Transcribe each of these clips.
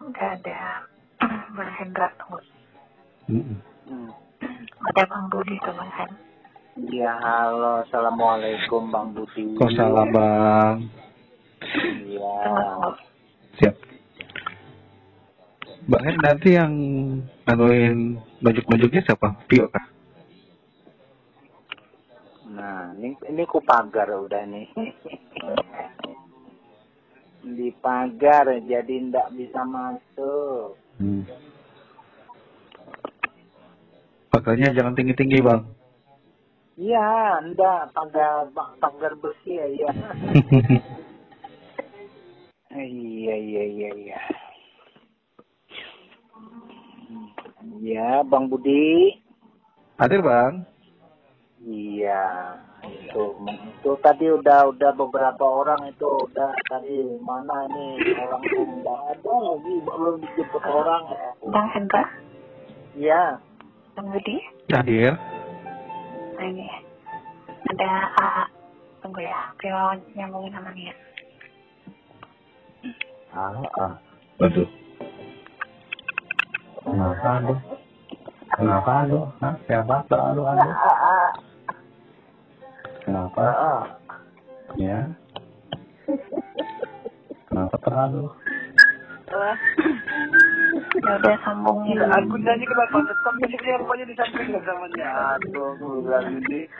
Udah ada Bang Hendra tuh. Mm-mm. Hmm. Ada Bang Budi tuh Bang Hen. Ya halo, assalamualaikum Bang Budi. Waalaikumsalam bang. Iya. Siap. Mbak Hen nanti yang anuin majuk-majuknya siapa? Pio kah? Nah, ini ini ku pagar udah nih. Di pagar jadi ndak bisa masuk. Hmm. Pagarnya jangan tinggi-tinggi bang. Iya, ndak pagar pagar besi ya. Iya, iya, iya, iya. iya. Ya, Bang Budi. Hadir bang. Iya, itu itu tadi udah udah beberapa orang itu udah tadi mana ini orang tuh nggak ada lagi belum dijemput orang. Bang Hendra, Iya, Bang Budi. Hadir. Nah, ini ada A. Tunggu ya, Prio nyambungin sama Nia. ah, ah. Waduh. Kenapa lu? Kenapa lu? Hah? Siapa lu lu? Kenapa? Ah, Ya. Kenapa terlalu? Ya udah sambungin. aku tadi kenapa tetap ini dia rupanya disampaikan samanya. Aduh, bulan ini.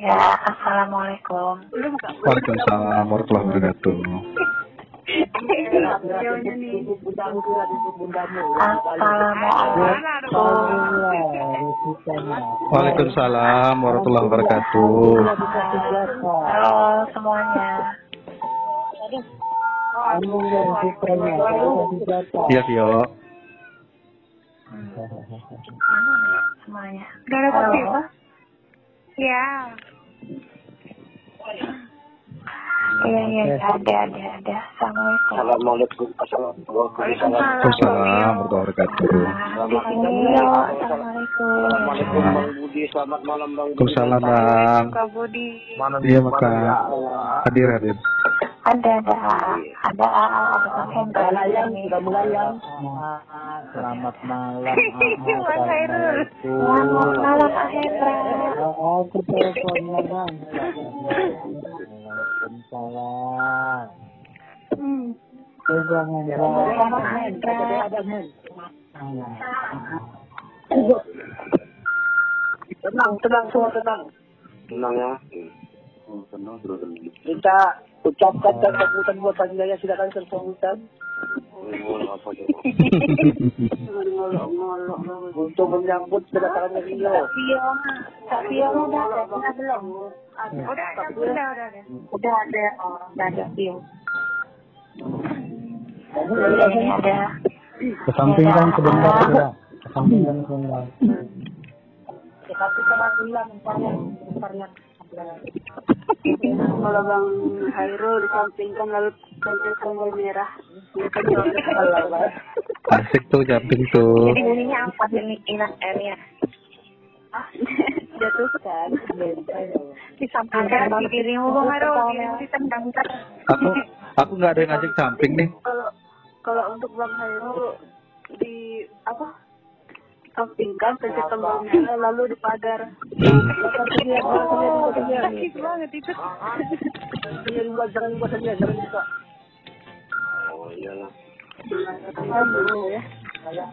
Ya, Assalamualaikum. Waalaikumsalam warahmatullahi wabarakatuh. Assalamualaikum. Waalaikumsalam warahmatullahi wabarakatuh. Halo semuanya. Iya. Mana semuanya? Udah ada kopi apa? Ya. Iya iya ada ada ada. Assalamualaikum. Assalamualaikum. Waalaikumsalam warahmatullahi wabarakatuh. Di sini yo. Assalamualaikum. Assalamualaikum Bang Budi, selamat malam Bang Budi. Waalaikumsalam bang. Kak Budi. Iya maka hadir hadir. Ada ada ada ada sini. Selamat malam. Mas Hairul. Selamat malam Bang Hendra. Aku teleponnya bang. Waalaikumsalam. Hmm. Tenang, tenang semua tenang. Tenang ya. Kita ucapkan dan sambutan buat panggilannya silakan sambutan. Untuk menyambut kedatangan Rio. Kak Pio udah ada belum? Udah ada, udah ada. Udah ada udah ada Pio. Iya, ini ada Kesampingkan sebentar ya. Kesampingkan sebentar. Kalau Bang Hairul disampingkan lalu pencet tombol merah. Asik tuh jumping tuh. Jadi bunyinya apa ini inas M ya? Jatuhkan. Disampaikan Ada di dirimu Bang Hairul, dirimu ditendang ntar. Aku aku nggak ada yang ngajak jumping nih. Kalau kalau untuk Bang Hairul di apa? Sampingkan pencet tombol merah lalu dipagar. Sakit banget itu. Jangan buat, jangan buat saja, jangan buka. ya.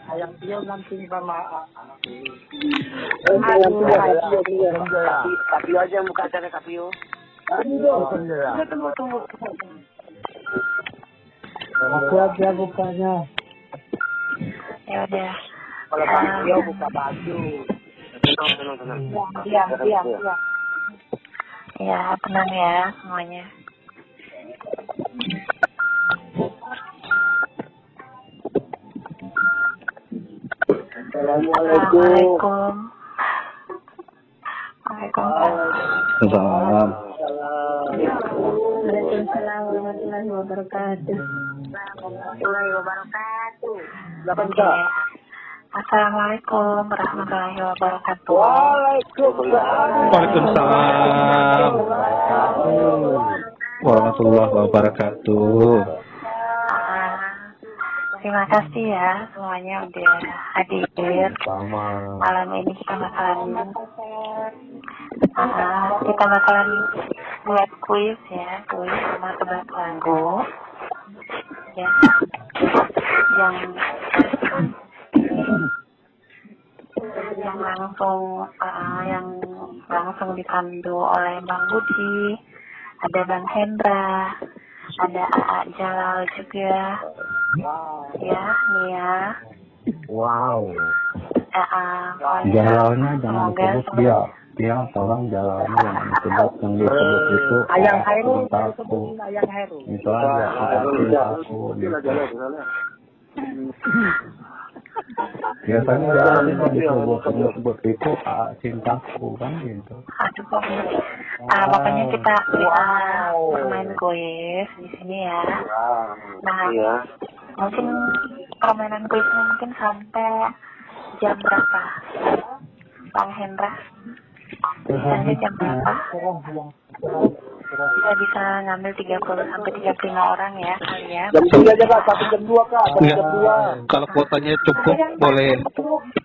Ayang Tio nanti sama Aduh, Kapio aja yang buka acara Kapio. Tunggu, tunggu. Masih aja bukanya. Ya udah. Kalau Kapio buka baju. Diam, diam, diam. Ya, tenang ya semuanya. Assalamualaikum. Waalaikumsalam. Salam. Waalaikumsalam warahmatullahi wabarakatuh. Warahmatullahi wabarakatuh. Oke. Assalamualaikum warahmatullahi wabarakatuh. Waalaikumsalam warahmatullahi wabarakatuh. Ah, terima kasih ya semuanya udah hadir. Sama. Malam ini kita bakalan uh, kita bakalan buat kuis ya, kuis sama tebak lagu. Ya. Yang yang langsung uh, yang langsung dipandu oleh Bang Budi, ada Bang Hendra, ada AA Jalal juga, ya Nia, Wow. AA Jalannya jangan disebut semoga dia. Dia tolong jalannya jangan disebut. Yang disebut itu Ayang Hairul, cintaku. Ayang Hairul. Itu aja. Cintaku. gitu. Biasanya jalan yang disebut disebut itu ah, cintaku kan gitu. aduh kok ah pokoknya kita kita bermain kuis di sini ya. Nah mungkin permainan kuisnya mungkin sampai jam berapa? Bang Hendra? Bisanya jam berapa kita bisa ngambil 30 sampai 35 orang ya kali ya Jam tiga aja kak, satu jam dua kak, satu jam dua. Kalau kuotanya cukup boleh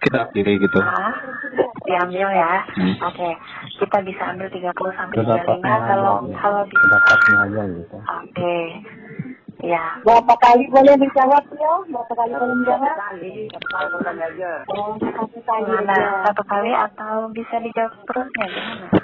kita akhiri gitu. Ah, diambil ya. Hmm. Oke, kita bisa ambil 30 sampai Kedapatnya 35 kalau aja. kalau bisa. Kedapatnya aja gitu. Oke. Ya, Berapa kali boleh menjawab ya? Berapa kali boleh menjawab? Oh, satu kali gimana? aja. Satu kali atau bisa dijawab terusnya gimana? Satu kali aja kak, satu kali kak.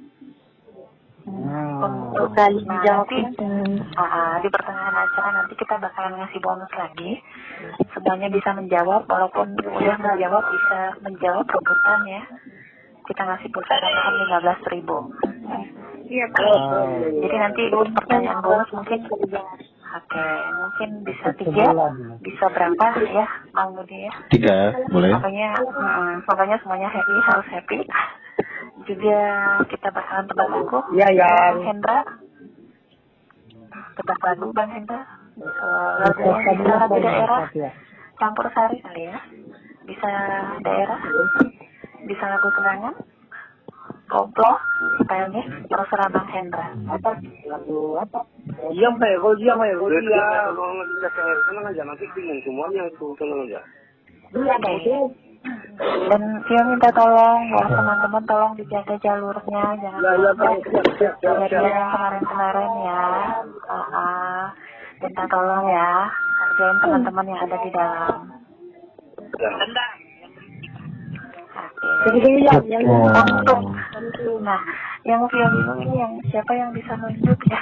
Untuk Kali Nah, nanti, ah, di pertengahan acara nanti kita bakalan ngasih bonus lagi. Semuanya bisa menjawab, walaupun udah menjawab bisa menjawab rebutan ya. Kita ngasih pulsa tambahan lima belas ribu. Iya, Jadi nanti pertanyaan bonus mungkin, oke, mungkin bisa tiga, bisa berapa ya, Budi ya. Tiga, boleh. Pokoknya, mm, pokoknya semuanya happy, harus happy. Juga kita bakalan tebak lagu. Iya, ya. Bang Hendra. Tebak lagu Bang Hendra. Eh, lagunya bisa lagu daerah. Campur sari kali ya. Bisa daerah. Bisa lagu kenangan. Koplo. Kayaknya terserah Bang Hendra. Diam ya, kau diam ya, kau diam. Kalau nggak bisa saya tenang aja, nanti bingung semuanya itu tenang aja. Oke. Dan Vio minta tolong ya teman-teman tolong dijaga jalurnya jangan Ya, ya, sampai kejadian siap. yang kemarin-kemarin ya. Ah, ah. minta tolong ya hargain teman-teman yang ada di dalam. Oke. yang yang nah yang Vio bingung ini yang siapa yang bisa nunjuk ya?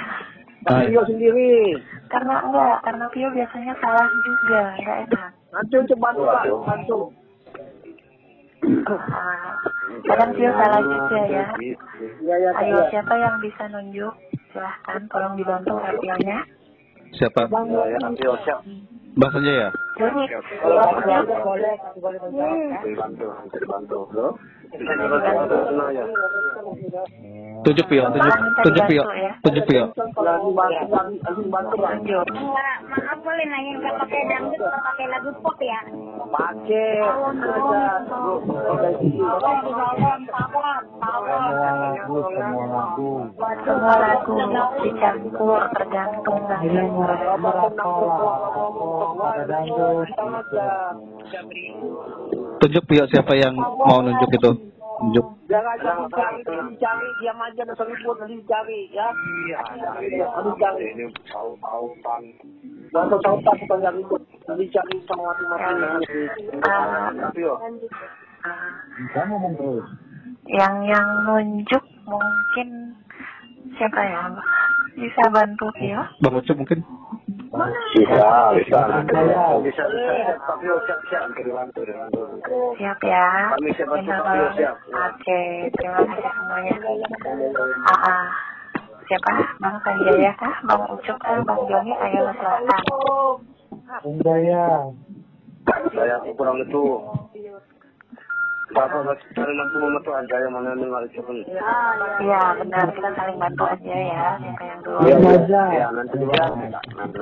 Ah, Pio sendiri. Karena enggak, karena Vio biasanya salah juga, enggak enak. Nanti untuk bantu bantu. Kadang Vio salah juga ya. Ya, ya, Kak. Ayo ya. siapa yang bisa nunjuk? Silahkan tolong dibantu radionya. Siapa? Pio, siap. Bahasanya ya? Waktunya boleh, Pio. Lagi bantu, lagi lagi bantu Kak. tunjuk. maaf boleh nanya nggak pakai dangdut nggak pakai lagu pop ya Pakai. Semua lagu, semua lagu. Semua lagu dicampur tergantung Ini lagu. mau merasa ada dangdut. Tunjuk Pio siapa yang mau nunjuk itu. Cari, dicari, diam aja, ya. Iya, nanti cari. Ini ribut. Cari sama mati-mati. Kamu ngomong terus. yang yang nunjuk mungkin siapa ya? Bisa bantu Vio? Bang Ucup mungkin? Bisa, bisa. Bisa, bisa. Pak Pio, siap, siap. Dibantu, dibantu. Siap ya. Kami siap bantu, Pak siap. Oke, terima kasih semuanya. Ah, ah. Siapa? Bang Sanjaya kah? Bang Ucup kah? Bang Joni? Ayo silakan. Enggak ya. Saya kurang itu Bapak cari mampu membantu aja yang mana yang nggak itu pun. Iya benar kita saling bantu aja ya yang dulu. Iya, aja. Ya, nanti juga. Nanti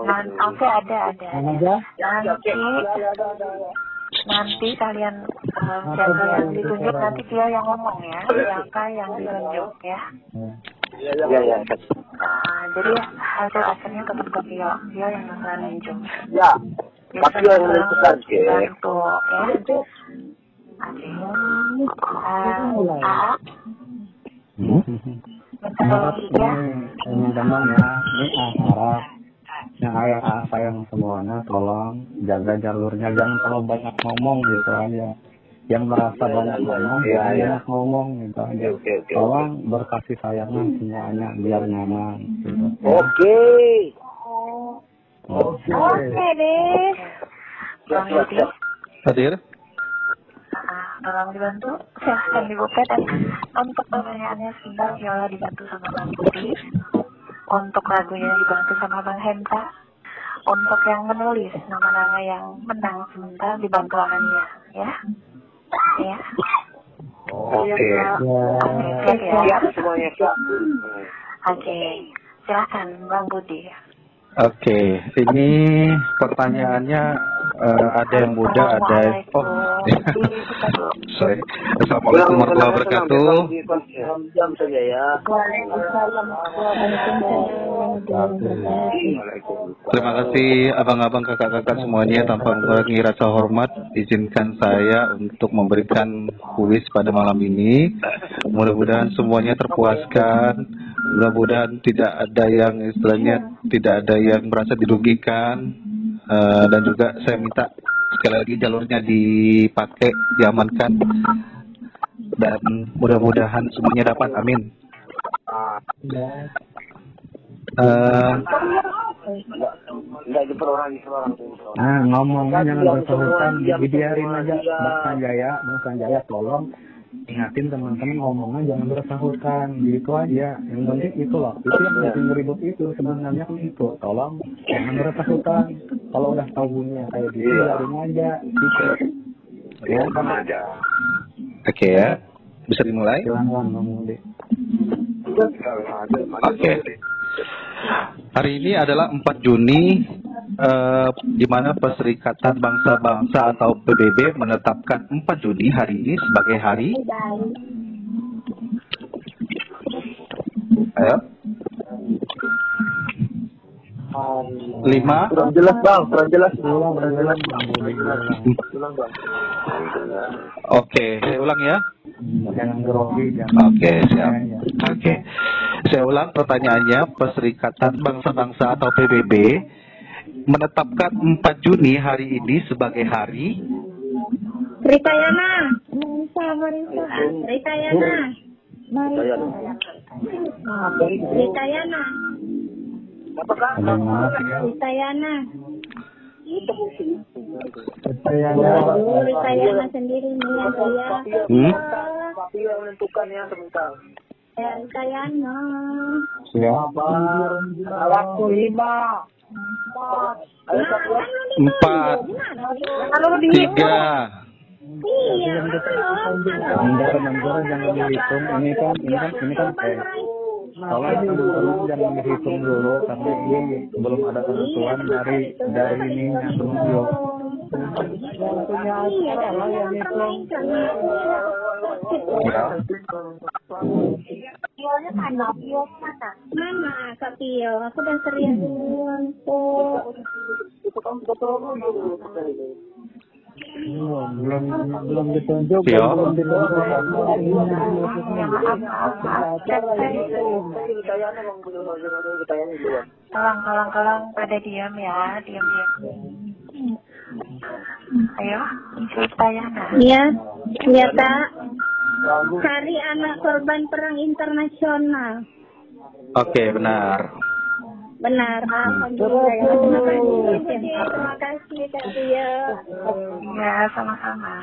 Nanti, oke, ada ada. Nanti, nanti kalian eh, yang ditunjuk nanti dia yang ngomong ya, siapa yang ditunjuk ya. Ya, ya. Nah, jadi hasil akhirnya tetap ke Tio, Tio yang bakalan nunjuk. Ya. Jadi Tapi yang menentukan, Ki. bantu ya. Oke. A, metodologinya teman-teman ya ini ah harap yang ayah ah sayang semuanya tolong jaga jalurnya jangan terlalu banyak ngomong gitu aja yang merasa banyak ngomong Iya, jangan iya. banyak ngomong gitu aja Oke, oke. tolong berkasih sayangnya semuanya biar nyaman gitu Oke. Oke deh. Bang Hadir? tolong dibantu. Silahkan dibuka dan untuk pertanyaannya sebentar Viola dibantu sama Bang Budi. Untuk lagunya dibantu sama Bang Henta. Untuk yang menulis nama-nama yang menang sebentar dibantu Ania, ya. Ya. Oke. Oke, siap ya. Siap semuanya. Oke. Silahkan Bang Budi. Oke, ini pertanyaannya eh, ada yang muda, ada oh, sorry. Assalamualaikum warahmatullahi wabarakatuh. Jam saja ya. Terima kasih abang-abang kakak-kakak semuanya tanpa mengurangi rasa hormat izinkan saya untuk memberikan kuis pada malam ini. Mudah-mudahan semuanya terpuaskan. Mudah-mudahan tidak ada yang istilahnya tidak ada yang merasa dirugikan Eh, dan juga saya minta sekali lagi jalurnya dipakai diamankan dan mudah-mudahan semuanya dapat amin. Eh, Enggak diperorangi seorang tuh. nah ngomongnya jangan bersahutan dibiarin aja Bang Jaya Bang Sanjaya tolong ingatin teman-teman ngomongnya jangan bersahutan gitu aja. Yang penting itu loh. Itu yang bikin ribut itu sebenarnya kan itu. Tolong jangan bersahutan kalau udah tahu bunyinya kayak gitu biarin aja. Gitu. Ya Sama aja. Oke ya, bisa dimulai. silahkan ngomong deh Oke. Hari ini adalah 4 Juni, eh, di mana Perserikatan Bangsa-Bangsa atau PBB menetapkan 4 Juni hari ini sebagai hari. Ayo. Lima. Kurang jelas bang, kurang jelas. Bang. Ulang. Oke, saya ulang ya. jangan grogi Oke, siap. Oke. Saya ulang pertanyaannya, Perserikatan Bangsa-Bangsa atau PBB menetapkan 4 Juni hari ini sebagai hari Rita Yana. Marisa, Marisa. Rita Yana. Saya Rita Yana. ada yang maaf ya Rita Yana. saya Oh, Rita Yana sendiri nih ya saya. hmm? Tapi yang menentukan ya sebentar. Ya, Rita Yana. siapa Waktu lima. Empat, Kalau tiga. Ini kan, ini kan, ini kan tolong teman-teman jangan dihitung dulu karena ini belum ada ketentuan dari dari. Iya, kalau yang ya. Pionya mana? Pio mana? Mana Kak Pio? Aku udah duluan kok. Belum, belum, belum ditunjuk. Belum ditunjuk. Tolong, tolong, tolong pada diam ya, diam, diam. Ayo, cerita ya, nah. Iya, iya Kak. Hari anak korban perang internasional. Oke, benar. Benar, alhamdulillah. ya. Terima kasih, terima kasih Pio. Ya, sama-sama.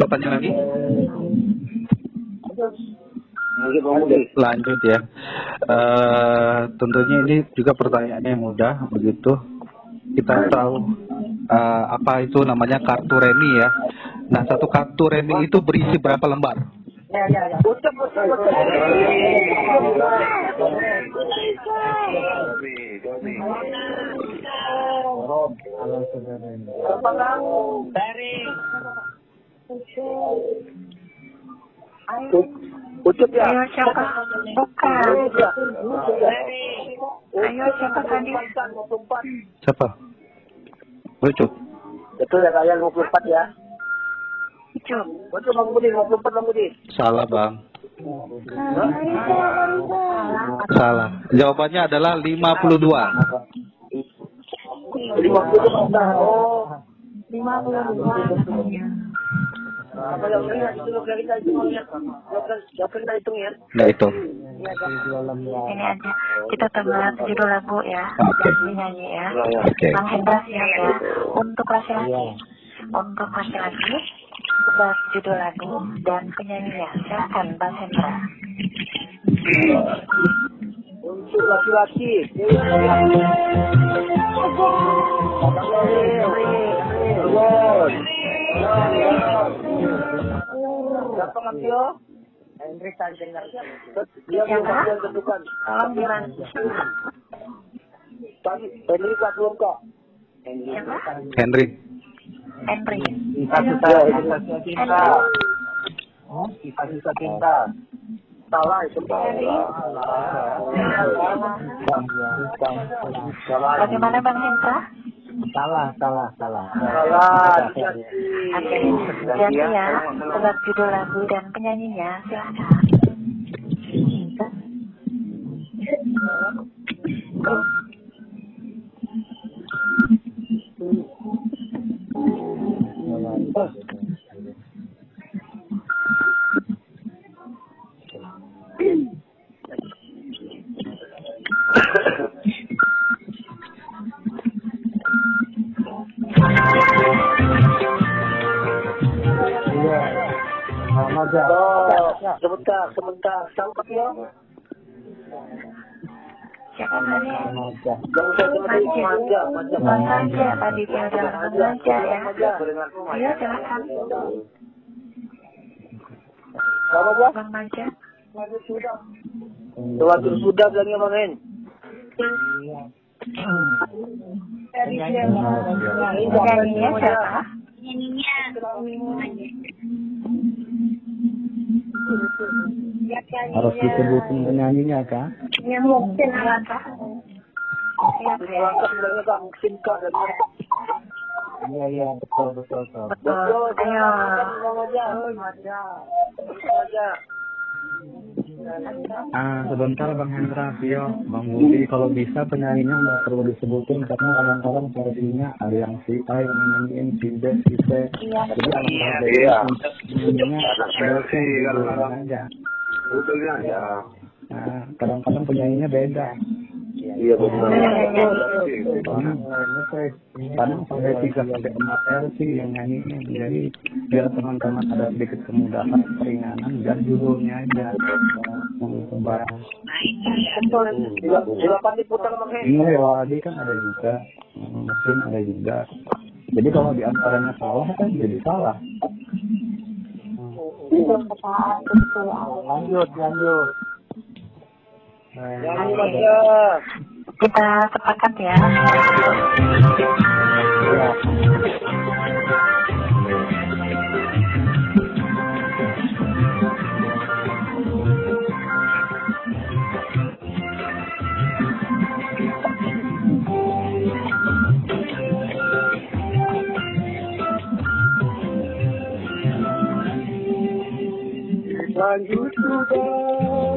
Bertanya lagi? Lanjut ya. Eh tentunya ini juga pertanyaannya mudah begitu. Kita tahu eh, apa itu namanya kartu remi ya. Nah satu kartu remi itu berisi berapa lembar? Halo saudara ini. Ucap ya. Ayo siapa? Bukan. Ayo siapa tadi? Siapa? Betul ya kalian 24 ya. Ucup. Betul Bang Budi, 24 Bang Budi. Salah bang. Salah. Jawabannya adalah 52. 50 Oh. 52 Apa yang itu lo kita hitung ya. Yang kita hitung ya. Nah itu. Ini aja. Kita tebak judul lagu ya. Penyanyi ya. Oke. Bang Hendra siap ya. Untuk laki-laki. Untuk laki-laki. Tebak judul lagu dan penyanyinya. Silakan Bang Hendra. Untuk laki-laki. Matio? Hendrik Tanjenggar. Dia belum tentukan. Tolong belum kok. Henry. Henry. Itu cinta. Kita bisa cinta. Salah itu. Bagaimana Bang Hendra? Salah, salah, salah. Salah. Oke, ganti ya. Tebak judul lagu dan penyanyinya. Silakan. Iya. Sebentar. Siapa ya? Aja. Jangan saya seperti manja, manja. Bang Manja tadi dia udah Bang Manja ya. Ayo silakan. Apa? Bang Manja. Sudah bilangnya Bang Hen. Penyanyinya siapa? Harus disebutin penyanyinya kak? Ya. Kak Kak dan Iya iya betul betul betul. Betul. Ayo. Bang aja. Bang aja. Ah sebentar Bang Hendra, Vio, Bang Budi, kalau bisa penyanyinya nggak perlu disebutin karena kadang-kadang versinya ada yang si A yang nyanyiin si B, si C. Iya. Jadi alangkah Iya. baiknya penyanyinya beda kadang-kadang. aja. Betulnya ya. Nah, kadang-kadang penyanyinya beda. Iya betul. Karena sampai tiga sampai empat versi yang nyanyinya. Jadi biar teman-teman ada sedikit kemudahan, keringanan, dan judulnya aja Hen. Ini Wadi kan ada juga, mesin ada juga. Jadi kalau di antaranya salah kan jadi salah. Lanjut, lanjut. Kita sepakat ya. Lanjut sudah,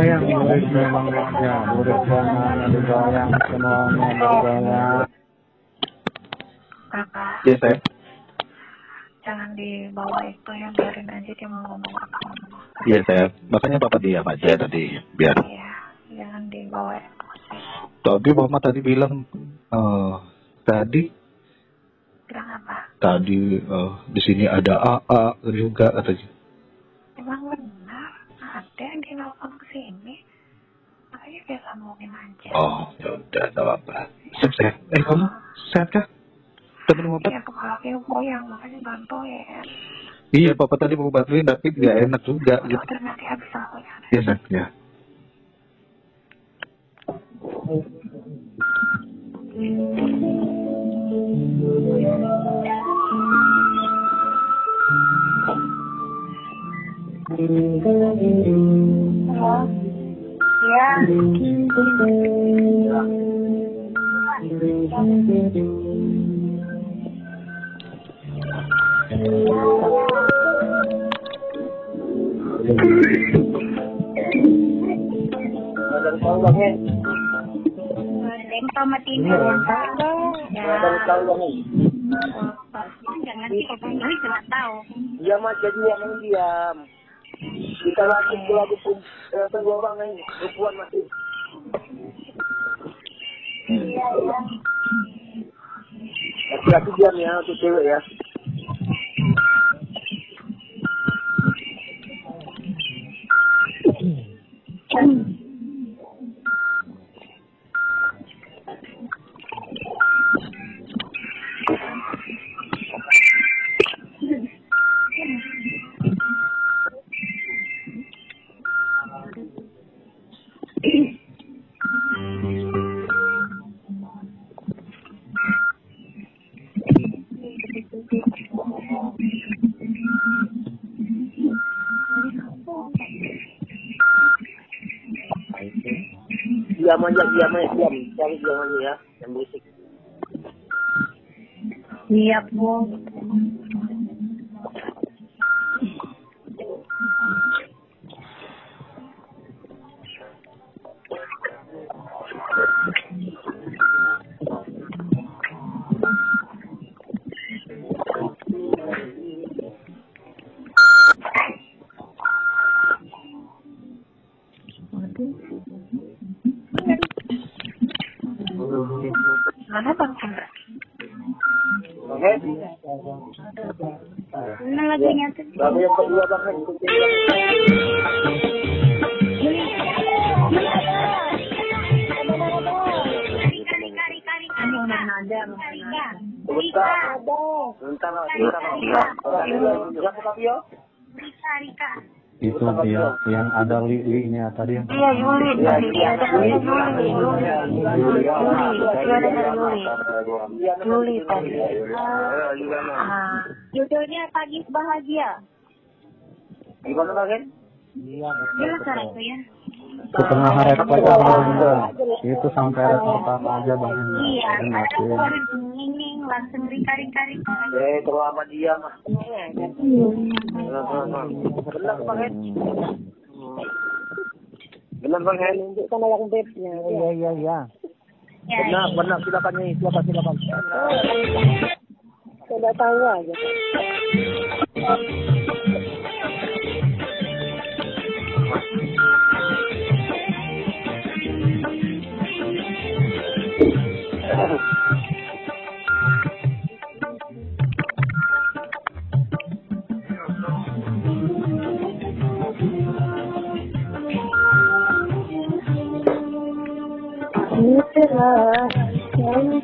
Goyang murid memang ya, murid jangan digoyang semuanya bergoyang. kakak Ya saya. jangan dibawa itu ya biarin aja dia mau ngomong apa Iya saya. Makanya papa diam aja tadi biar. ya jangan dibawa emosi Tadi mama tadi bilang eh tadi bilang apa tadi eh, di sini ada AA juga katanya. emang benar ada yang di nelfon ke sini makanya dia sambungin aja Oh ya udah tak apa. Sehat sehat. Eh kamu sehat kah? Temen papa? ya kepala dia goyang makanya bantuin Iya papa tadi mau bantuin tapi nggak enak juga gitu. udah nanti habis sambungnya Iya sayang, ya. ya Ada bang ya? Ya? Jangan nanti kalau ini tahu. Aja diam yang diam. Kita lagi lagu pun eh, tunggu bang ini. Rupuan masih. Laki-laki diam ya untuk cewek ya. Diam aja, diam aja, diam. Cari diam aja ya. Yang berisik. Siap, Bu. Tadi yang iya Yuli dia ada dari Yuli Yuli tadi ah Judulnya Pagi Bahagia. Gimana? Jelas cara itu ya. setengah hari aja bang itu sampai hari pertama aja bang Iya, ada kemarin nging langsung Rika, Rika, Rika. Eh, kalau sama dia mah. Benar bang Hen. Benar bang Hen. Tunjukkan yang depnya. iya iya iya Ya, Benar, benar. Silakan nih, silakan, silakan. Sudah tahu aja. Setelah kau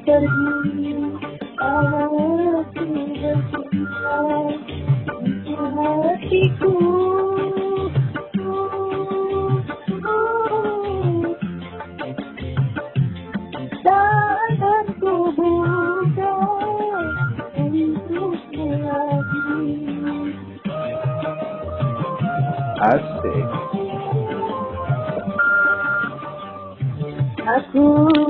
pergi Aku bercinta Untuk Aku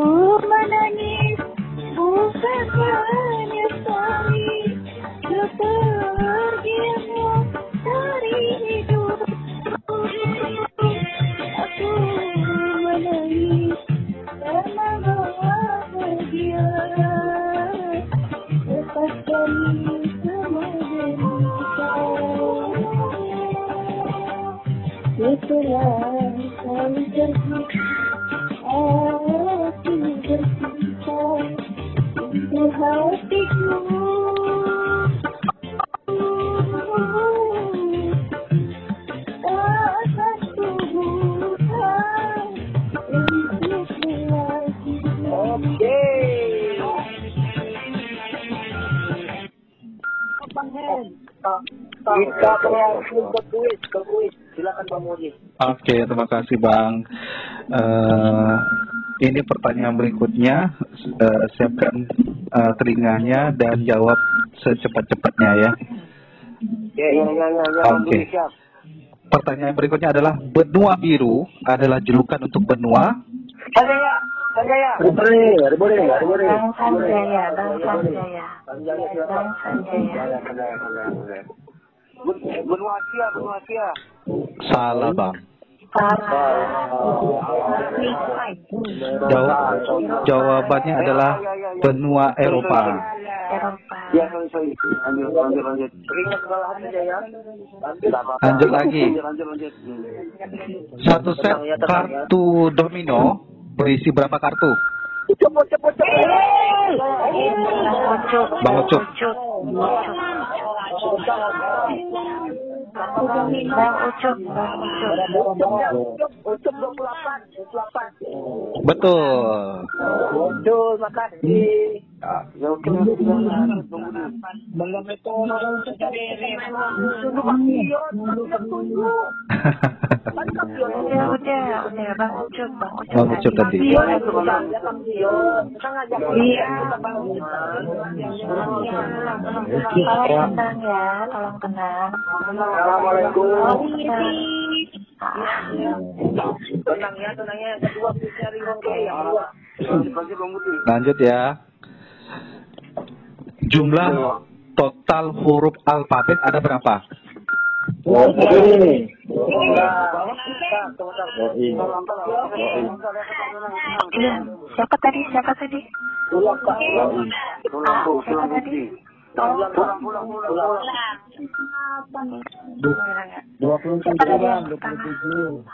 Oke, terima kasih Bang. Eh, ini pertanyaan berikutnya. Eh, siapkan eh, telinganya dan jawab secepat-cepatnya ya. Ya, ya, ya, ya, ya. Oke. Siap. Pertanyaan berikutnya adalah benua biru adalah julukan untuk benua. Ada boleh, ada boleh. Bang Sanjaya, Bang Sanjaya. Bang Sanjaya. Sanjaya, Sanjaya, Sanjaya. Ben- Benua Asia, benua Asia. Salah Bang. Jawabannya adalah benua Eropa. Lanjut, lagi. Satu set kartu domino berisi berapa kartu? Bang Ucup. Bang Ucup. Ucup. Bang Ucup. Bang Ucup. Ucup 28, 28. Betul. Betul, makasih. Ya, tadi. Iya. Tolong tenang ya, tolong tenang. Assalamualaikum. Tenang ya, tenang ya. Kedua, cari. Lanjut ya. Jumlah total huruf alfabet ada berapa? Siapa tadi? Siapa tadi?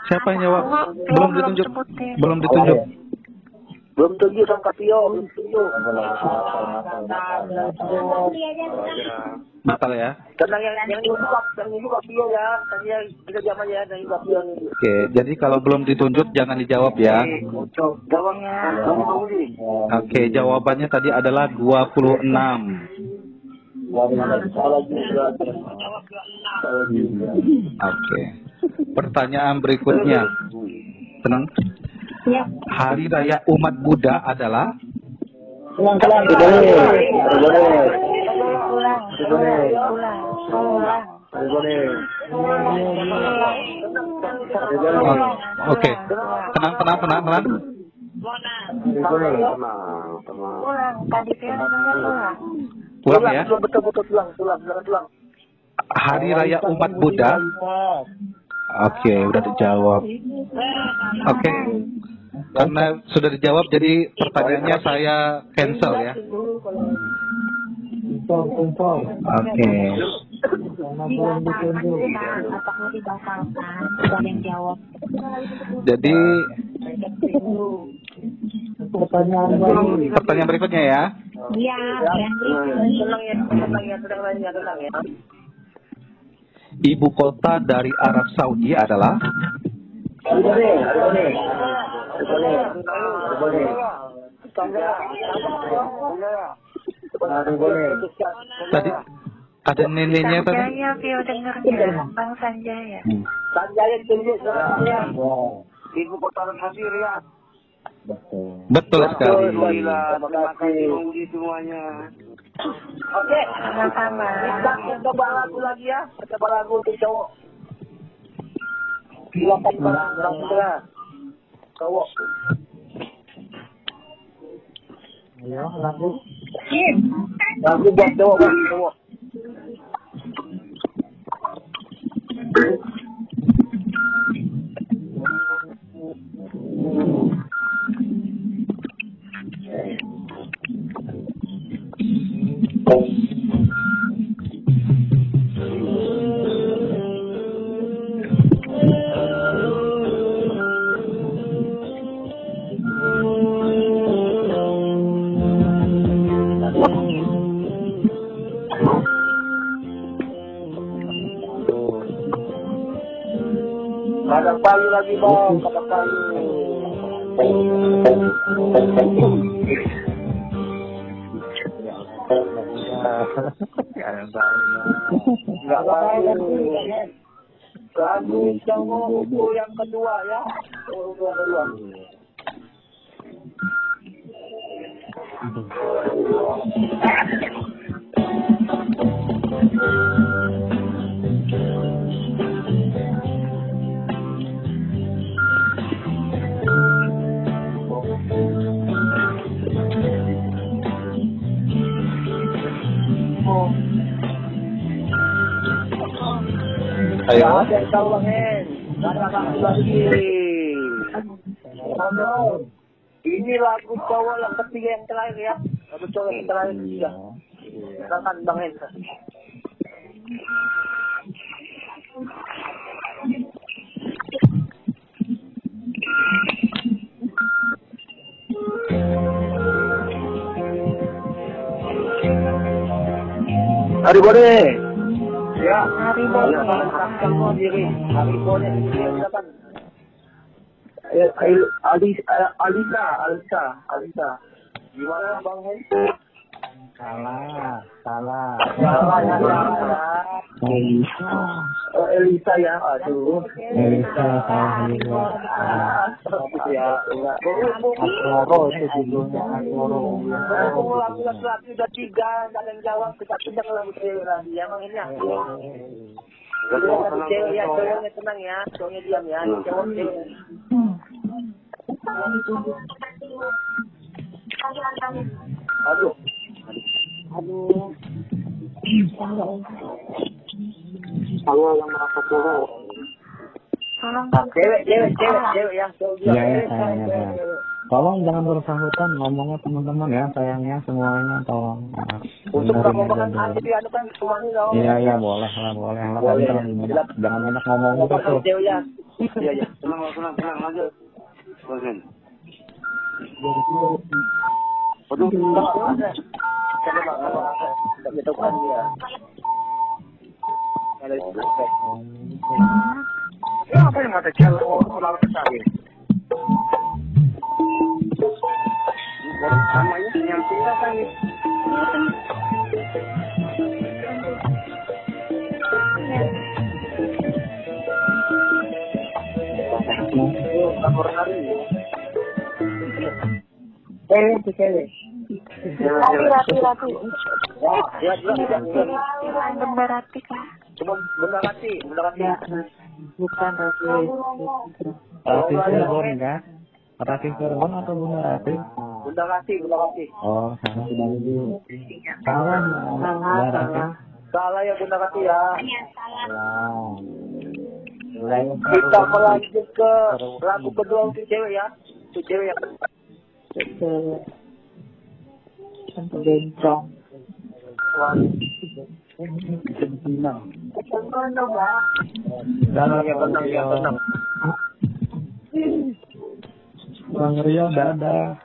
Siapa yang jawab? Belum ditunjuk. Belum ditunjuk. Belum tunjuk sama Kapio. Belum tunjuk. Batal ya. Tenang yang yang ini buka, yang ini buka Kapio ya. Tadi yang kita jam aja ya, yang Kapio ini. Oke, jadi kalau belum ditunjuk jangan dijawab ya. Jawab. Bang Budi. Oke, jawabannya tadi adalah 26. Salah juga. Oke. Pertanyaan berikutnya. Tenang. Hari raya umat Buddha adalah Oke. Tenang, tenang, tenang, tenang. Pulang, tadi Vio namanya pulang. Pulang ya. Pulang, betul, betul, pulang, pulang, pulang, pulang. Hari raya umat Buddha. Oke, udah dijawab. Oke. Karena sudah dijawab jadi pertanyaannya saya cancel ya. Oke. Yang jawab. Jadi Pertanyaan berikutnya ya. Iya, Tenang ya, Ibu kota dari Arab Saudi adalah. Tadi ada neneknya tadi. Sanjaya, Vio dengernya. Bang Sanjaya. Hmm. Sanjaya tunjuk ya. Ibu kota Pasir ya. Betul sekali. Alhamdulillah. Terima kasih semuanya. Oke. Sama-sama. Kita coba lagu lagi ya. Kita coba lagu untuk cowok. Silakan Bang. Bang Cowok. Ayo, lagu. Lagu buat cowok, buat cowok. Ada payu lagi bang, ada payu. Enggak payu. Lagu cowok buku yang kedua ya. Yang kedua. Ayo. Nggak lagi. Ini lagu cowok yang ketiga yang terakhir ya. Lagu cowok yang terakhir ketiga. Silakan bang Hen. Hari boleh. Ya. Hari Ya, kamu sendiri. Hari boleh. Silakan. Eh, Al- Ali- eh, Alisa, Alisa, Alisa. Gimana Bang Hen? Salah, salah. Salah ya, salah ya. Oh, Elisa ya, aduh. Elisa juga. Ah, ya, enggak. Asoro itu judulnya Asoro. Berhubung lagu laki-laki udah tiga, ada jawab, kita pindah ke lagu lagi ya. Jadi lagu cewek ya, cowoknya tenang ya, cowoknya diam ya, cowok. Aduh. Kalau yang merasa Bang. Cewek, cewek, cewek, cewek ya, ya, sayangnya. sayang. Tolong jangan bersahutan ngomongnya teman-teman ya, sayangnya semuanya tolong. Nah, Untuk dulu. hati anu kan semuanya. Iya, iya, boleh lah, boleh lah. Boleh. Jangan banyak, jangan banyak ngomong gitu Ngomong tuh. ya. Iya, iya. Tenang, tenang, tenang, lanjut. Waduh, enggak ada. Coba Bang, kalau ada. Enggak bisa tahu kan dia. Ada itu. Ya, apa yang mata cewek? Oh, lalu sekali. Namanya yang tinggal kan nih. Lapor Rati, Rati, Rati. Ya, ya, ya, ya. Benda Rati kah? Cuma bunda hati, bunda hati. Bukan Rati. Rati Cirebon kan? Rati Cirebon atau Rati? Bunda hati. Oh. Salah, Bunda Rati. Salah ya bunda hati ya. Salah. Kita melanjut ke lagu kedua untuk cewek ya. Untuk cewek ya. Untuk bencong. Tenang ya, tenang ya, tenang. Bang Rio udah ada.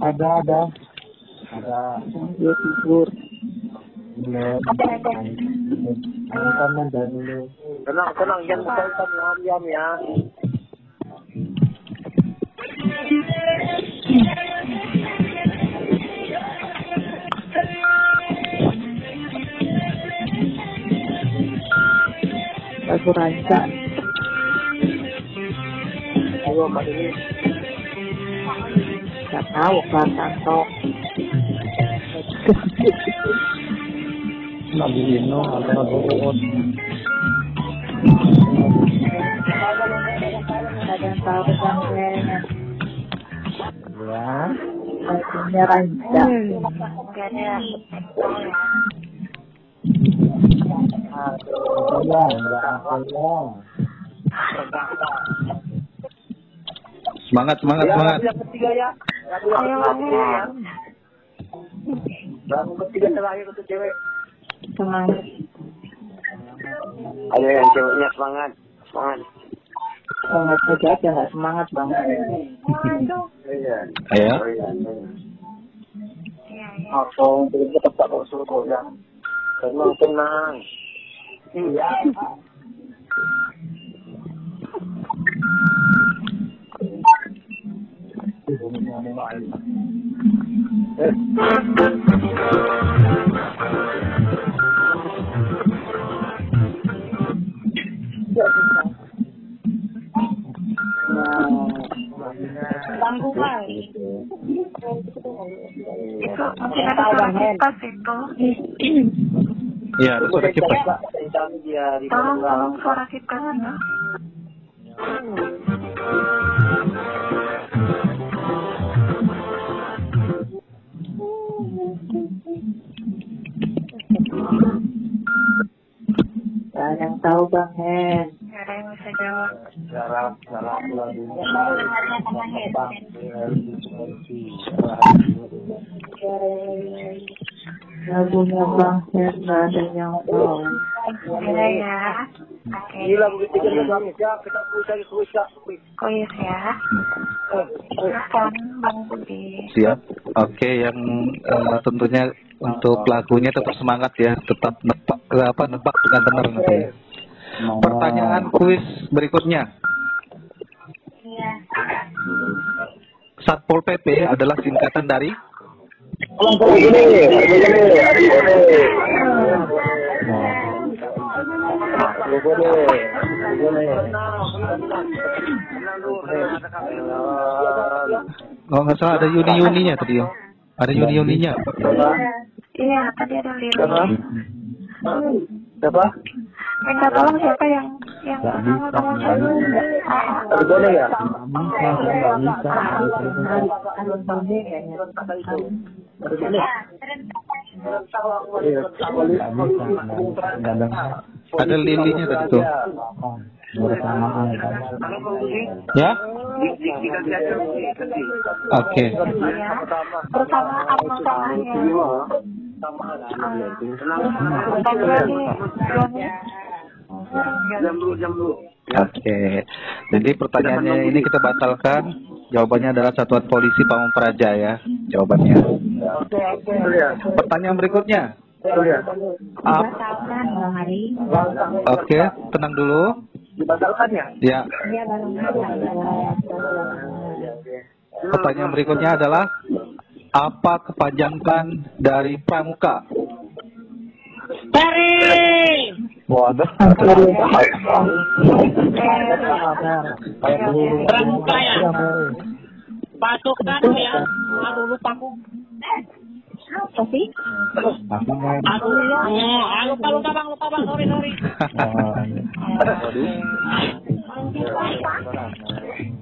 Ada, ada. Ada. Dia tidur. Belum. Ada, ada. Ayo kamu dah dulu. Tenang, tenang, jangan berkaitan diam, diam ya lagu ranca ayo kok ini nggak tahu kan Nabi Ino atau Nabi Uud ada yang tahu ya Semangat, semangat, Ya, semangat. lagu yang ketiga ya. Lagu yang Ayo, ketiga ya. Bang. Lagu ketiga terakhir untuk cewek. semangat Ayo yang ceweknya semangat. Semangat. Semangat saja aja nggak semangat bang Iya. Ayo. Iya, iya. Aku belum tetap tak mau suruh ya. Tenang, tenang. Iya. Kali. Itu mungkin ada suara kipas itu. Iya, ada suara kipas. Di Tolong, tolong suara kipas yang tahu bang Hen Yang jawab. Garap, garap lagunya. lagunya bang ada yang tahu ya. Oke. Siap. Oke, yang eh, tentunya untuk pelakunya tetap semangat ya, tetap nebak eh, apa nebak dengan benar nanti. ya. Pertanyaan kuis berikutnya. Iya. Satpol PP adalah singkatan dari begini. Oh nggak salah ada Yuni Yuninya tadi ya. Ada Yuni Yuninya. Iya, tadi ada Lili. Siapa? Minta tolong siapa yang yang pertama tolong siapa? Ada boleh ya? bisa nggak bisa Iya, bisa ada Lilinya tadi tuh. bersamaan Ya? Oke. Ya. Pertama apa masalahnya? Oke. Jadi pertanyaannya ini kita batalkan. Jawabannya adalah Satuan Polisi Pamung Praja ya. Jawabannya. Ya. Pertanyaan berikutnya. Ya. Oke, tenang dulu. Dibatalkan ya? Ya. Pertanyaan berikutnya adalah apa kepanjangan dari pramuka? waduh kayak guru Pramuka ya? Pasukan ya? Aduh lupa aku. Apa sih? Aduh, oh, ah, lupa lupa bang, lupa bang, sorry sorry.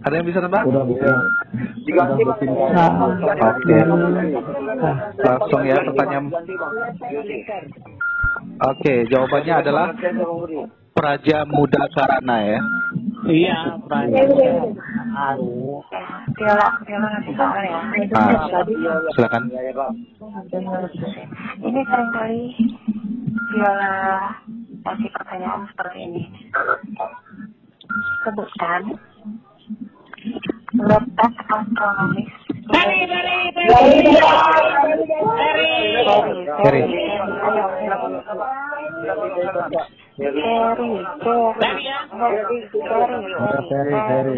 Ada yang bisa nebak? udah udah bikin Oke. Langsung ya pertanyaan. Oke, jawabannya adalah Praja Muda Karana ya. Iya, ya. Ah, silakan. Ini sering kali Viola kasih pertanyaan seperti ini. Sebutkan letak astronomis Ya. Ferry, Ferry, Ferry,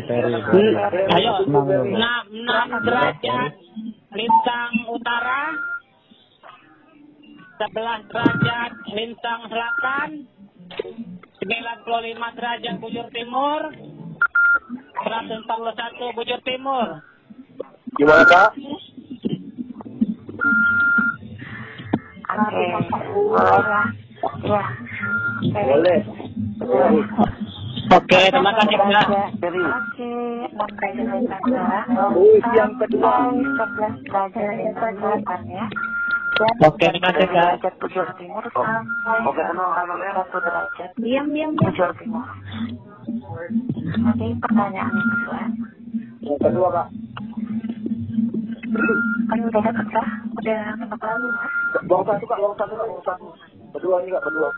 Ferry, Ferry. Ayo, enam enam derajat lintang utara, sebelas derajat lintang selatan, 95 derajat bujur timur. 141 bujur timur. Gimana kak? Oke, boleh. Ya. Oke, terima kasih Kak. Oke. Wih, yang kedua. 11 derajat selatan ya. Dan Oke, terima kasih, Kak. derajat bujur timur sampai Oke, tenang, ya. satu derajat Diam, diam, bujur timur. Nanti pertanyaan kedua. Yang kedua kak. Kan udah dapet kah? Udah ketemu lalu kan? Bang satu kak, bang satu kak, bang satu. Kedua ini kak, kedua.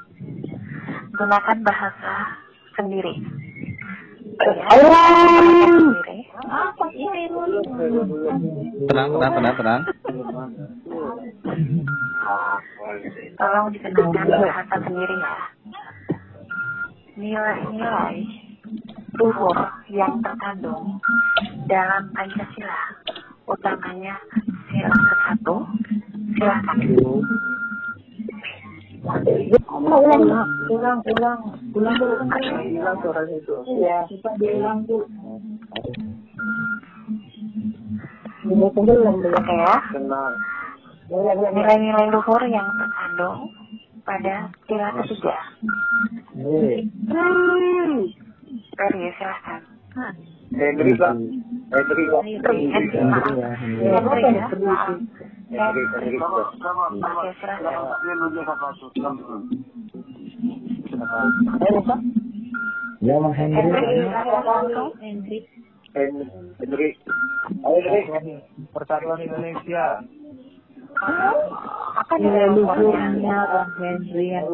Gunakan bahasa sendiri. Ya, bahasa sendiri. Apa ini? Tenang, tenang, tenang, tenang. Tolong dikenalkan bahasa sendiri ya. Nilai-nilai luhur yang terkandung dalam Pancasila, utamanya sila ke-1, silakan. Ulang, ulang, ulang, ulang dulu. Hilang suaranya itu. Iya, coba diulang tuh. Ini belum belum. Oke ya, Tenang. nilai-nilai luhur yang terkandung pada sila ketiga. Hendrik kak. Henry, Henry. Henry ya. Ya, Bang Henry. Henry, silakan. Hendrik. Hendrik. Ayo Hendrik. Persatuan Indonesia. Luhurnya? luhurnya Bang Henry yang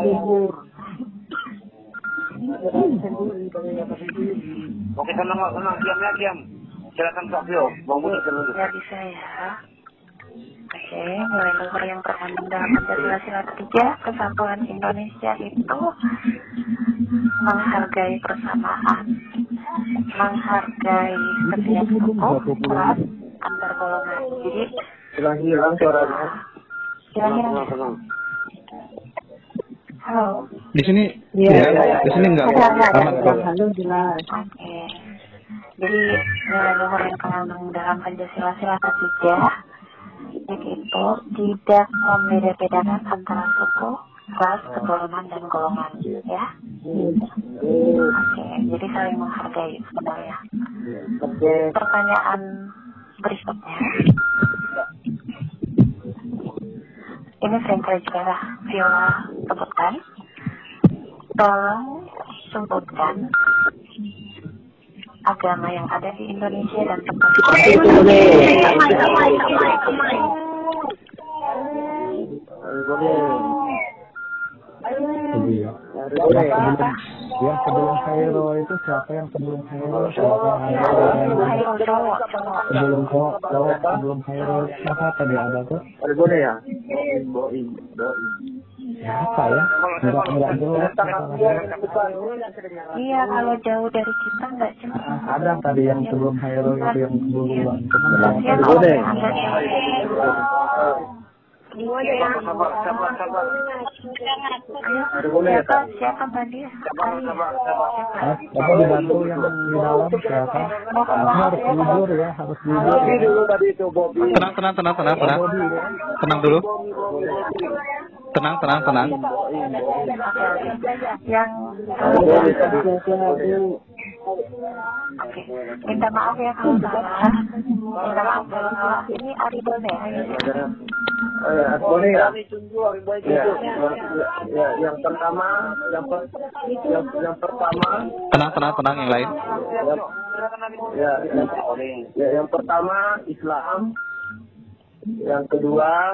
luhur. Oke, tenang tenang. Diam ya, diam. Silakan Kak Bio. Bang Budi dulu. Ya bisa ya. Oke, nilai luhur yang terkandung dalam Pancasila sila ketiga kesatuan Indonesia itu menghargai persamaan, menghargai setiap suku, ras, antar golongan. Jadi Hilang, hilang suaranya. kira-kira Tenang, tenang. halo. Di sini, Iya, ya, iya, di sini enggak Ada, ada, aman ada. kok. Halo jelas. Oke. Jadi nilai luhur yang terkandung dalam Pancasila sila ketiga itu tidak membeda-bedakan antara suku, ras, keturunan dan golongan, ya. Oke, jadi saling menghargai sebenarnya. Oke. Pertanyaan berikutnya. Ini sering kali juga Viola sebutkan. Tolong sebutkan agama yang ada di Indonesia dan tempat Jadi, ya. Yang sebelum, yang sebelum Cairo itu siapa yang sebelum Cairo? Siapa yang sebelum cowok, cowok sebelum Cairo siapa tadi ada tuh? Ada boleh ya? Boim, boim. Siapa ya? Enggak enggak jelas. Iya, kalau jauh dari kita nggak jelas. Ada tadi yang sebelum Cairo itu yang duluan. Cuman Jelas ya siapa, Kak? siapa sabar. Ah, Tapi dibantu yang di dalam siapa? Harus jujur ya, harus jujur. Bobby ya. dulu tadi itu, Bobby. Tenang, tenang, tenang, tenang, tenang. Tenang dulu. Tenang, tenang, tenang. Oke, oke. Minta maaf ya kalau salah. Minta maaf kalau salah. Ini Aribel ya. Oh ya, boleh ya? Ya, ya, yang pertama, yang per, yang, yang pertama, Tenang, tenang, tenang yang lain. ya, yang, ya, yang pertama Islam, yang kedua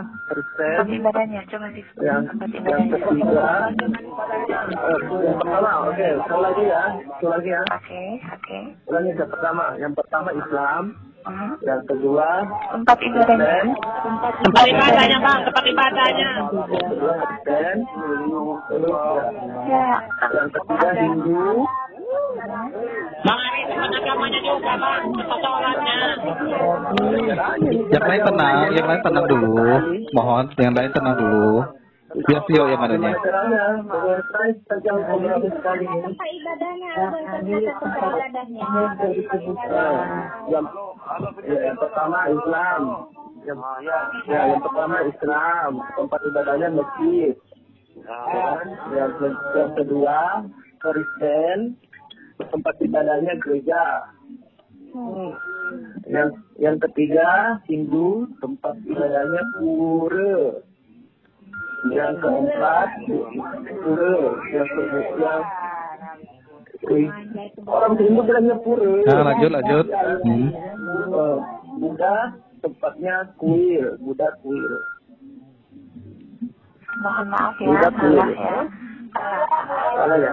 ibadahnya, coba yang yang ketiga, eh, yang pertama, oke, sekali lagi ya, sekali lagi ya, Oke, oke. ulangi yang pertama, yang pertama Islam, Hmm. yang kedua Tempat ibadahnya. Tempat ibadahnya bang, tempat ibadahnya. yang kedua Kristen, terus Ya, yang ketiga Hindu, Bang Ari, teman agamanya juga, Bang. Persoalannya. Yang lain tenang, yang lain tenang dulu. Mohon, yang lain tenang dulu. Biar Tio yang adanya. Tempat ibadahnya, yang, pertama Islam yang, ya, yang pertama Islam tempat ibadahnya masjid Ya, yang kedua Kristen tempat ibadahnya gereja yang yang ketiga Hindu tempat ibadahnya pura yang keempat pura yang kedua orang Hindu bilangnya pura Nah, lanjut, lanjut. Hmm. Eh, Buddha tempatnya kuil, Buddha kuil. Mohon maaf ya, Buddha kuil. ya. Salah ya?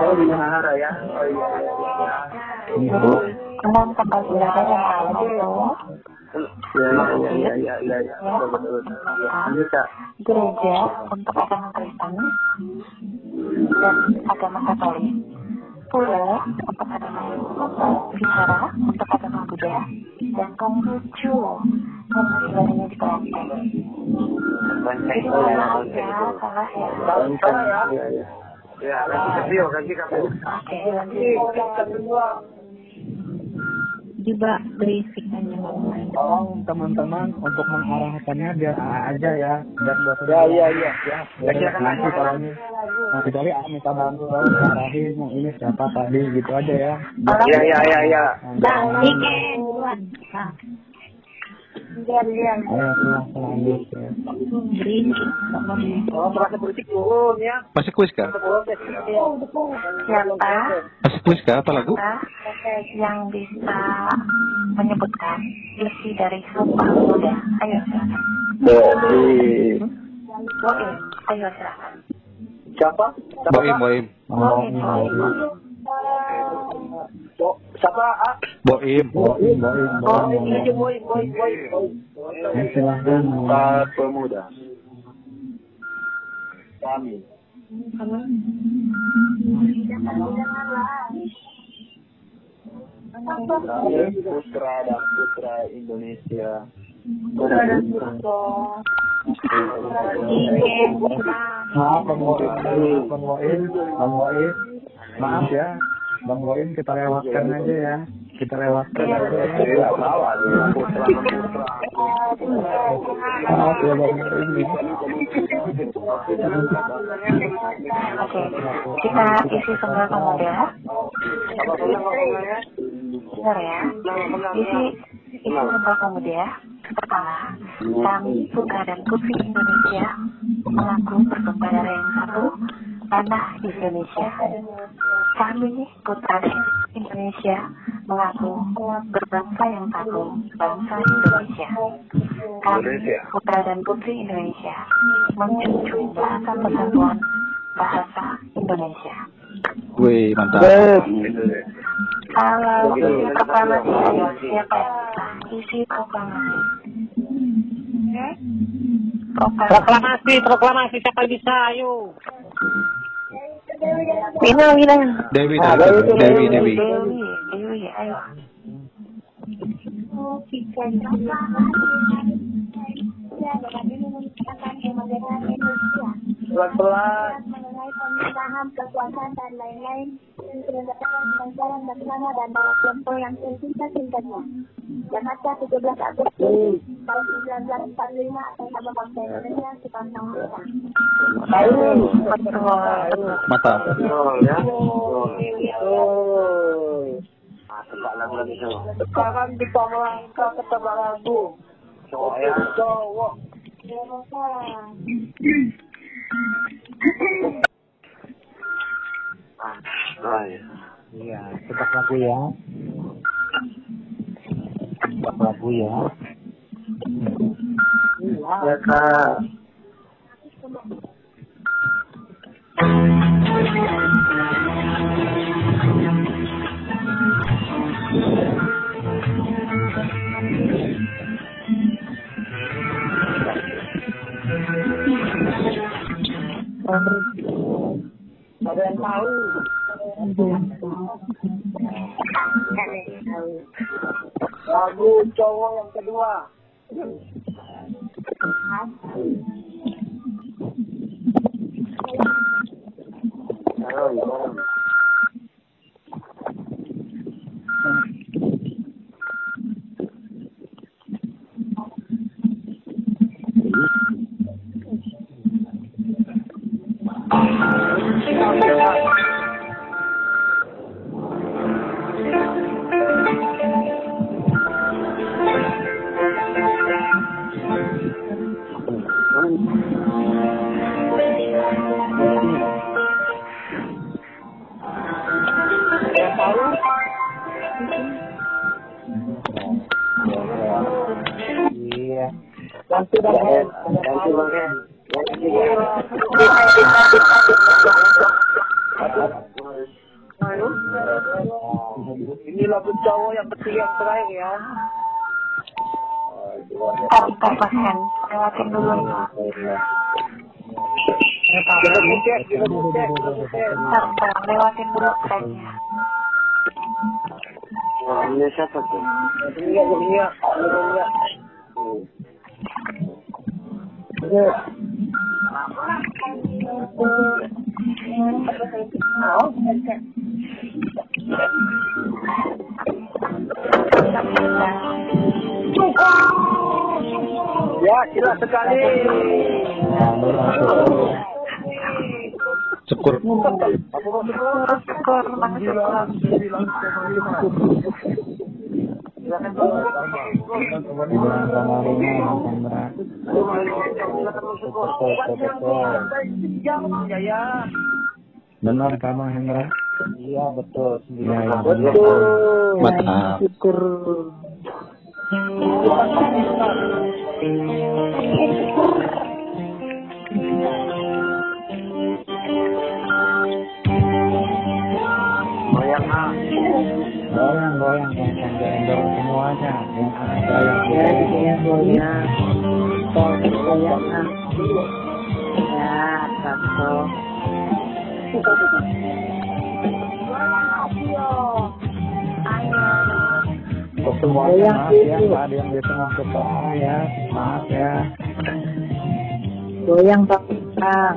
Oh di Mahara ya? Oh iya. Jadi, enam tempat ibadah yang lain itu Ya ya ya ya ya ya ya. Betul betul. Lanjut kak. gereja untuk agama Kristen dan agama Katolik. Pura untuk Hindu, Vihara untuk agama Buddha, dan Konghucu yang ibadahnya di ya, salah ya. Ya? Ganti Tio, ganti kamu. Oke, lanjut. Juga berisik aja ngomong. Tolong teman-teman untuk mengarahkannya biar AA aja ya, biar buat Ya ya ya. ya. Ya, nanti kalau ini, nah, kecuali AA minta bantu tolong arahin yang ini siapa tadi gitu aja ya. Ya ya ya ya. Bang, buruan. Nah. Biar dia. Oh, ya. Masih kuis kah? Siapa? Masih kuis kah? Apa lagu? Yang bisa menyebutkan isi dari sumpah pemuda? Ayo silakan. Jadi Oke, ayo silakan. siapa? Boim, Boim. Oh, Oke, oke. Bo- Siapa? Ah? Boim. boim, boim, Oh, boim. ini. Ya, silahkan. Sumpah pemuda. Kami. Kami putra dan putra Indonesia. Maaf Bang Boim, Bang Boim, Bang Boim. Maaf ya, Bang Boim kita lewatkan aja ya. Kita lewatkan aja ya. Dan putra. Maaf ya Bang Boim. Oke, kita isi sumpah pemuda. Dengar ya. Isi isi sumpah pemuda. Pertama, kami putra dan putri Indonesia mengaku bersumpah darah yang satu, tanah Indonesia. Kami putra Indonesia mengaku berbangsa yang satu, bangsa Indonesia. Kami putra dan putri Indonesia menjunjung bahasa persatuan bahasa Indonesia. Wih, mantap. Kalau isi proklamasi, ayo siapa yang isi proklamasi? Proklamasi. Proklamasi, proklamasi. Siapa bisa? Ayo. Wina, Wina. Dewi, Dewi, Dewi, Dewi. Dewi, Dewi, ayo. Pelan-pelan. mengenai pemerintahan, kekuasaan dan lain-lain pelajaran bersama dan yang sesingkat-singkatnya. Jakarta 17 Agustus tahun 1945 atas nama bangsa Indonesia sepanjang masa. Betul. Mantap. Betul. Betul. Tebak lagu lagi tu. Sekarang lagu. Cowok. Cowok. Ah, ya. Iya, tebak lagu ya. Tebak lagu ya. Ya kak. Ada yang tahu. Lagu cowok yang kedua. Yang Iya. Ganti Bang Hen. Ganti Bang Hen. Ini lagu cowok yang ketiga yang terakhir ya. Mas Hen. Lewatin dulu. Bentar. Lewatin dulu trennya. Ini siapa tuh? Dunia, dunia, dunia. Ya, jelas sekali. Syukur. Apa mau syukur? Syukur, Syukur. Mas Hendra. Ya, ya. Benar kamu Hendra? Iya, betul. Iya, iya. Betul. Mantap. Syukur. Goyang ah. Goyang, goyang, dorong semuanya. Yang ada yang goyang. goyang goyang goyang ya satu Untuk semuanya maaf ya, Pak, ada yang bisa masuk ke ya. Maaf ya. goyang bang bintang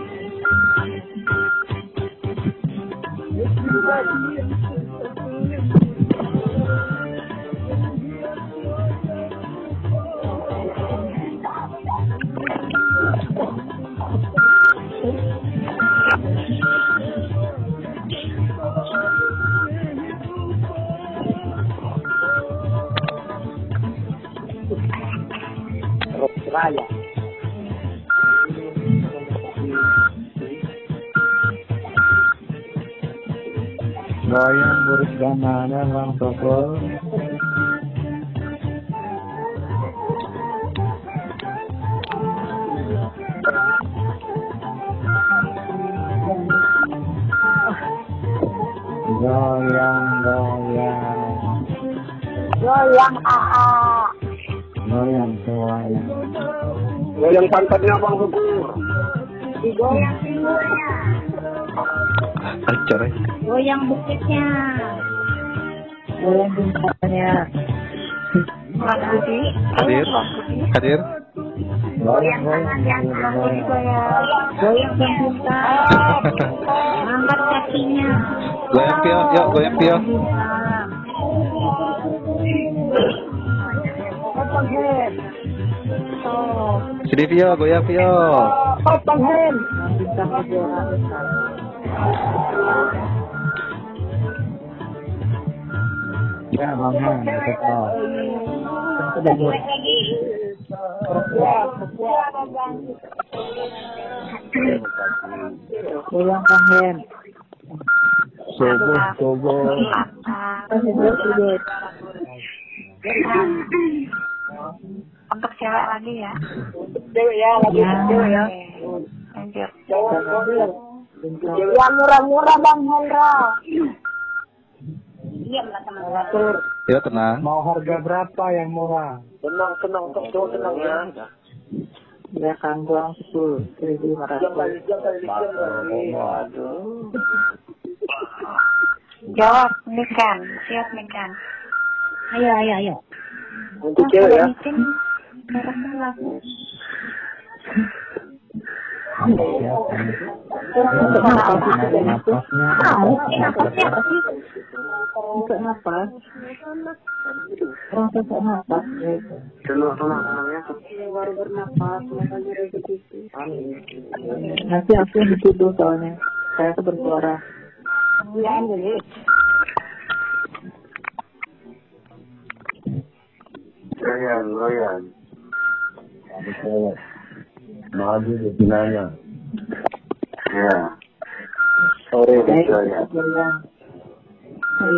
Vaya. Vale. Goyang buruk gamana Bang Tokol. Goyang, goyang, Goyang AA. goyang semuanya. Goyang pantatnya Bang Ukur. Digoyang pinggulnya. Acar ya. Goyang bukitnya. goyang bintangnya Mas Budi. Hadir. Hadir. Goyang, goyang, yang goyang, goyang. Bintang Angkat kakinya. Goyang pio, yuk goyang pio. Sini pio, goyang pio. bintang kejuaraan Ya, Bang Han, Tokol. sudah Pulang Kahen. Subuh, subuh. Untuk cewek lagi ya. Cewek ya, lagi Ya. cewek ya. Lanjut. Yang murah-murah Bang Hendra. Atur. Ya tenang. Mau harga berapa yang murah? Tenang, tenang, kok cowok tenang ya. Ya kan pulang sepuluh seribu lima Jam kali ratus. Jawab, Nikan. Siap, Nikan. Ayo ayo ayo. Untuk cewek ya. Untuk sih? Untuk tenang ya. Baru rezeki. Nanti aku dituduh soalnya. Saya tuh bersuara. Maju di binanya. Ya. Sore di Saya bilang. Saya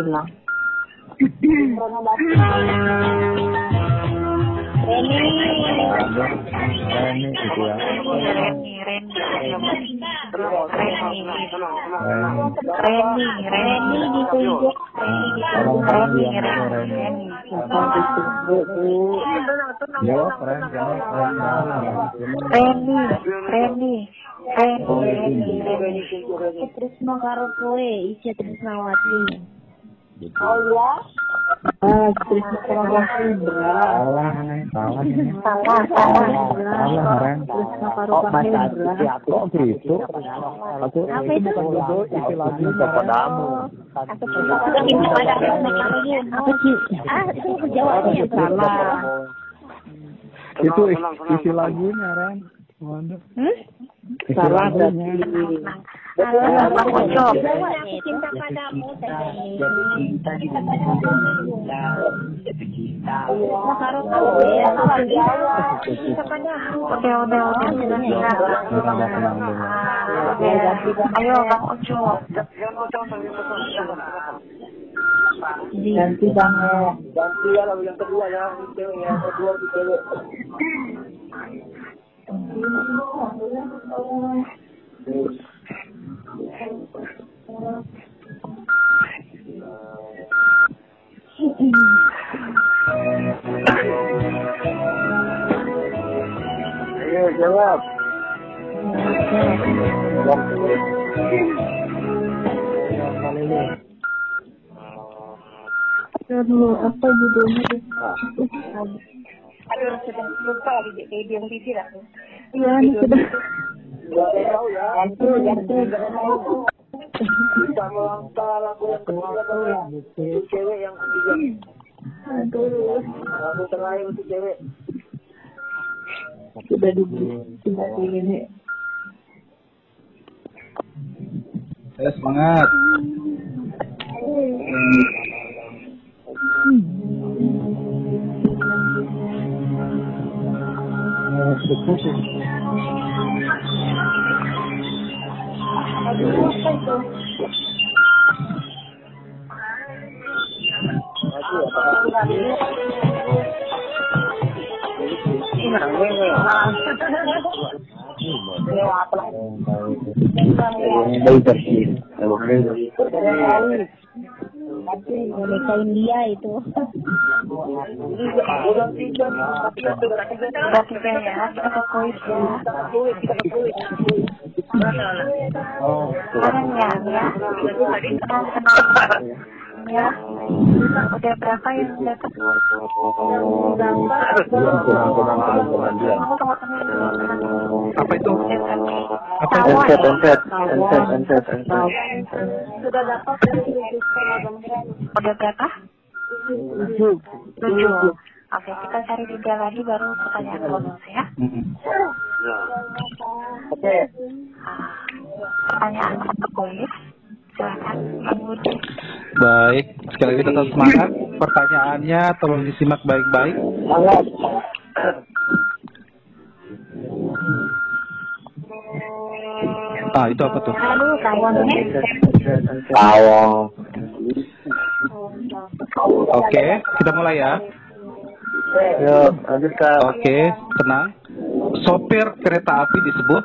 bilang. Ini gitu ya. Reni, Reni. Reni. Reni. Reni, Reni Reni, Reni, Reni. Reni. Jawab Ren, jawab Ren. Reni, Reni, Reni, Reni, Reni. Trisno karo kowe, isi Trisnawati. Ah, terus sekolah Hendra. Salah salah. Salah, salah. Salah Ren. Kok Hendra? Kok gitu? Aku itu isi lagu kepadamu. Apa sih? Ah, itu jawabnya salah. Itu isi lagunya Ren. Salah Bang Ujo. Aku cinta padamu. Cinta padamu. Udah, udah, udah. Sudah, sudah. Tenang, tenang dulu. Udah. Ayo, Bang Ujo. Ganti banget. Ganti ya lagu yang kedua ya. Ini Cewek ya, kedua di cewek. Ayo jawab. Aduh, apa judulnya? Aduh, sudah lupa lagi kayak bilang TV lah. Iya, ini sudah. Ya. Melangkah yang kedua ya. Cewek yang ketiga. Aduh, terakhir untuk cewek. sudah sudah ini. Ya semangat. Boneka India itu. Udah Udah tiga ya, kita ke kuis ya. Oh, ya, ya. Ya. Udah berapa yang dapat? Apa itu? Apa itu? Enset, enset, enset, enset, enset. Sudah dapat. Udah berapa? Tujuh. Oke, kita cari tiga lagi baru pertanyaan bonus ya. Mm-mm. Oke. Ah, Pertanyaan untuk. Baik, sekali lagi tetap semangat. Pertanyaannya tolong disimak baik-baik. Semangat. Ah, itu apa tuh? Halo, kawan. Oke, kita mulai ya. Oke, tenang. Sopir kereta api disebut?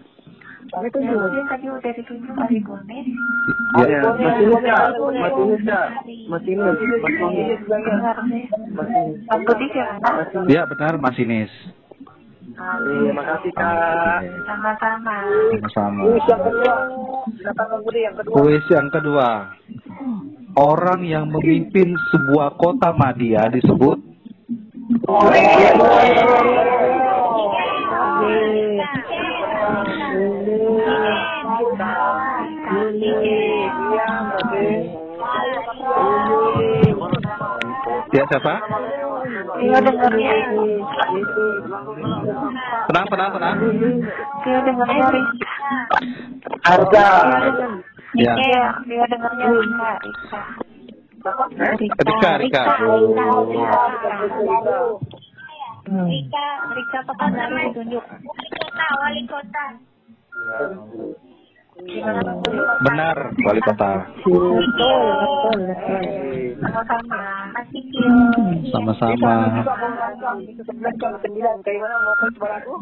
kak? Ya. Benar sih. Satu tiga benar masinis. Iya, makasih kak. Sama-sama. Sama-sama. Terus yang kedua, silakan yang kedua. Kuis yang kedua. Orang yang memimpin sebuah kota madya disebut Ya siapa? Tio dengernya. Tenang, tenang, tenang. Tio dengernya Rika. Harga. Ya. Iya, Tio dengernya Rika. Rika. Rika, Rika. Rika, Rika kota baru ditunjuk. Wali kota. Benar, wali kota. Sama-sama. Sama-sama. Itu sebelas jam sembilan, kayak mana mau ke sebelah aku? Gimana? Sebelah aku, cowok lagi bangen. Sebelah cowok. Lagi satu, tetap tiga baru.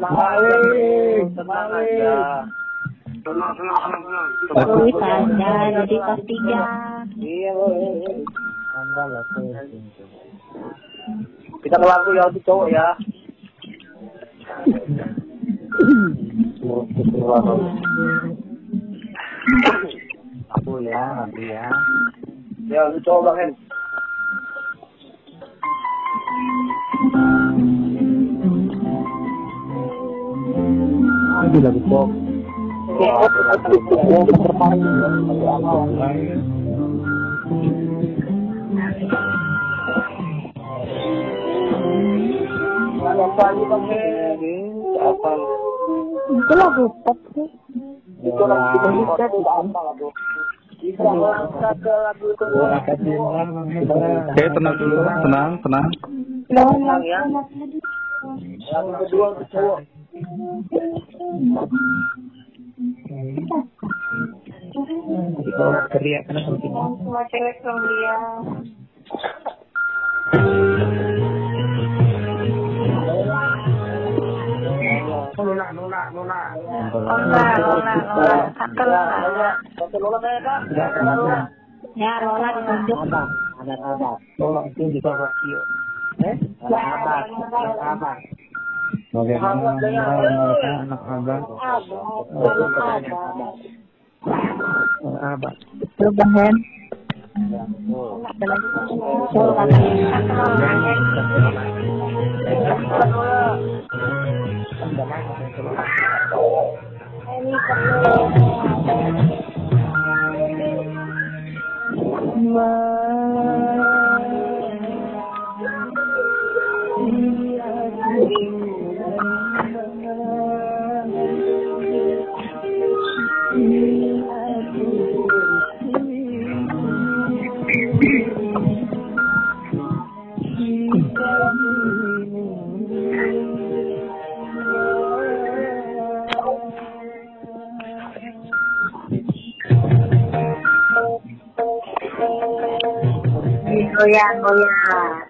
Semangat, semangat ya. Jadi pas tiga. Iya. Kita ke ya untuk cowok ya. Aku ya, nanti ya. Ya untuk cowok bangen. Ini lagu pop. Itu lagu pop sih. Itu lagu. Angkat bilang, Oke, tenang dulu, tenang, tenang. Tenang ya. Lagu kedua cowok. Kalau teriak karena penting. Semua cewek belum dia. Nona. Lola, Lola, Lola. Tante Lola. Tante Lola kak. Enggak, kenapa? Ya, Lola ditunjuk. Ada kabar. Tolong itu juga radio. Eh? Ada kabar. Ada. Bagaimana anak? Anak. Goyang, goyang. Asik.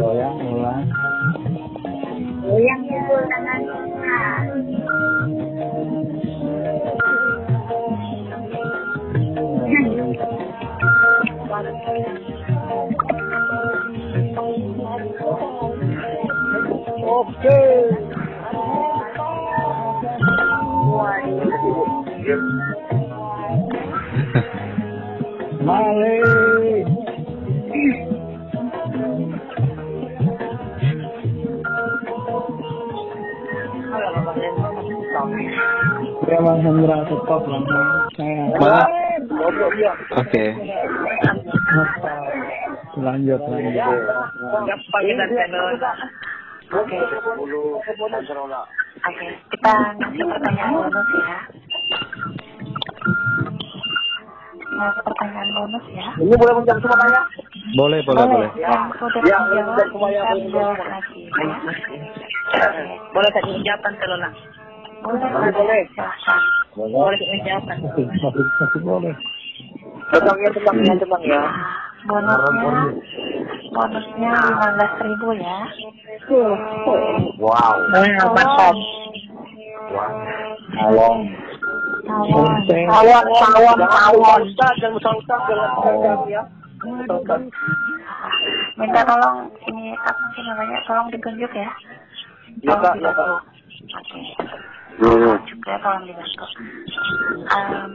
goyang ulang Goyang pukul tangannya. Oke. Goblok dia. Oke. lanjut lanjut Oke, oke. Kita pertanyaan bonus ya. Ngasih pertanyaan bonus ya. Ini boleh menjawab semuanya? Boleh, boleh, boleh. Yang sudah Ya, menjawab boleh bisa boleh ya. Boleh Barcelona. Boleh, Boleh, boleh. Silahkan. Boleh saya menjawab. masih masih masih boleh Tentang ya, tentang ya, tentang ya. Bonusnya, bonusnya lima belas ribu ya. Wow. Tolong, tolong tolong. Tawon, tawon, tawon. Ustaz, jangan usah ustaz, jangan ustaz ya. Ustaz. Minta tolong ini apa sih namanya? Tolong ditunjuk ya. Ya, Kak, ya, dibantu. Kak. Oke. Juga tolong dibantu. Em,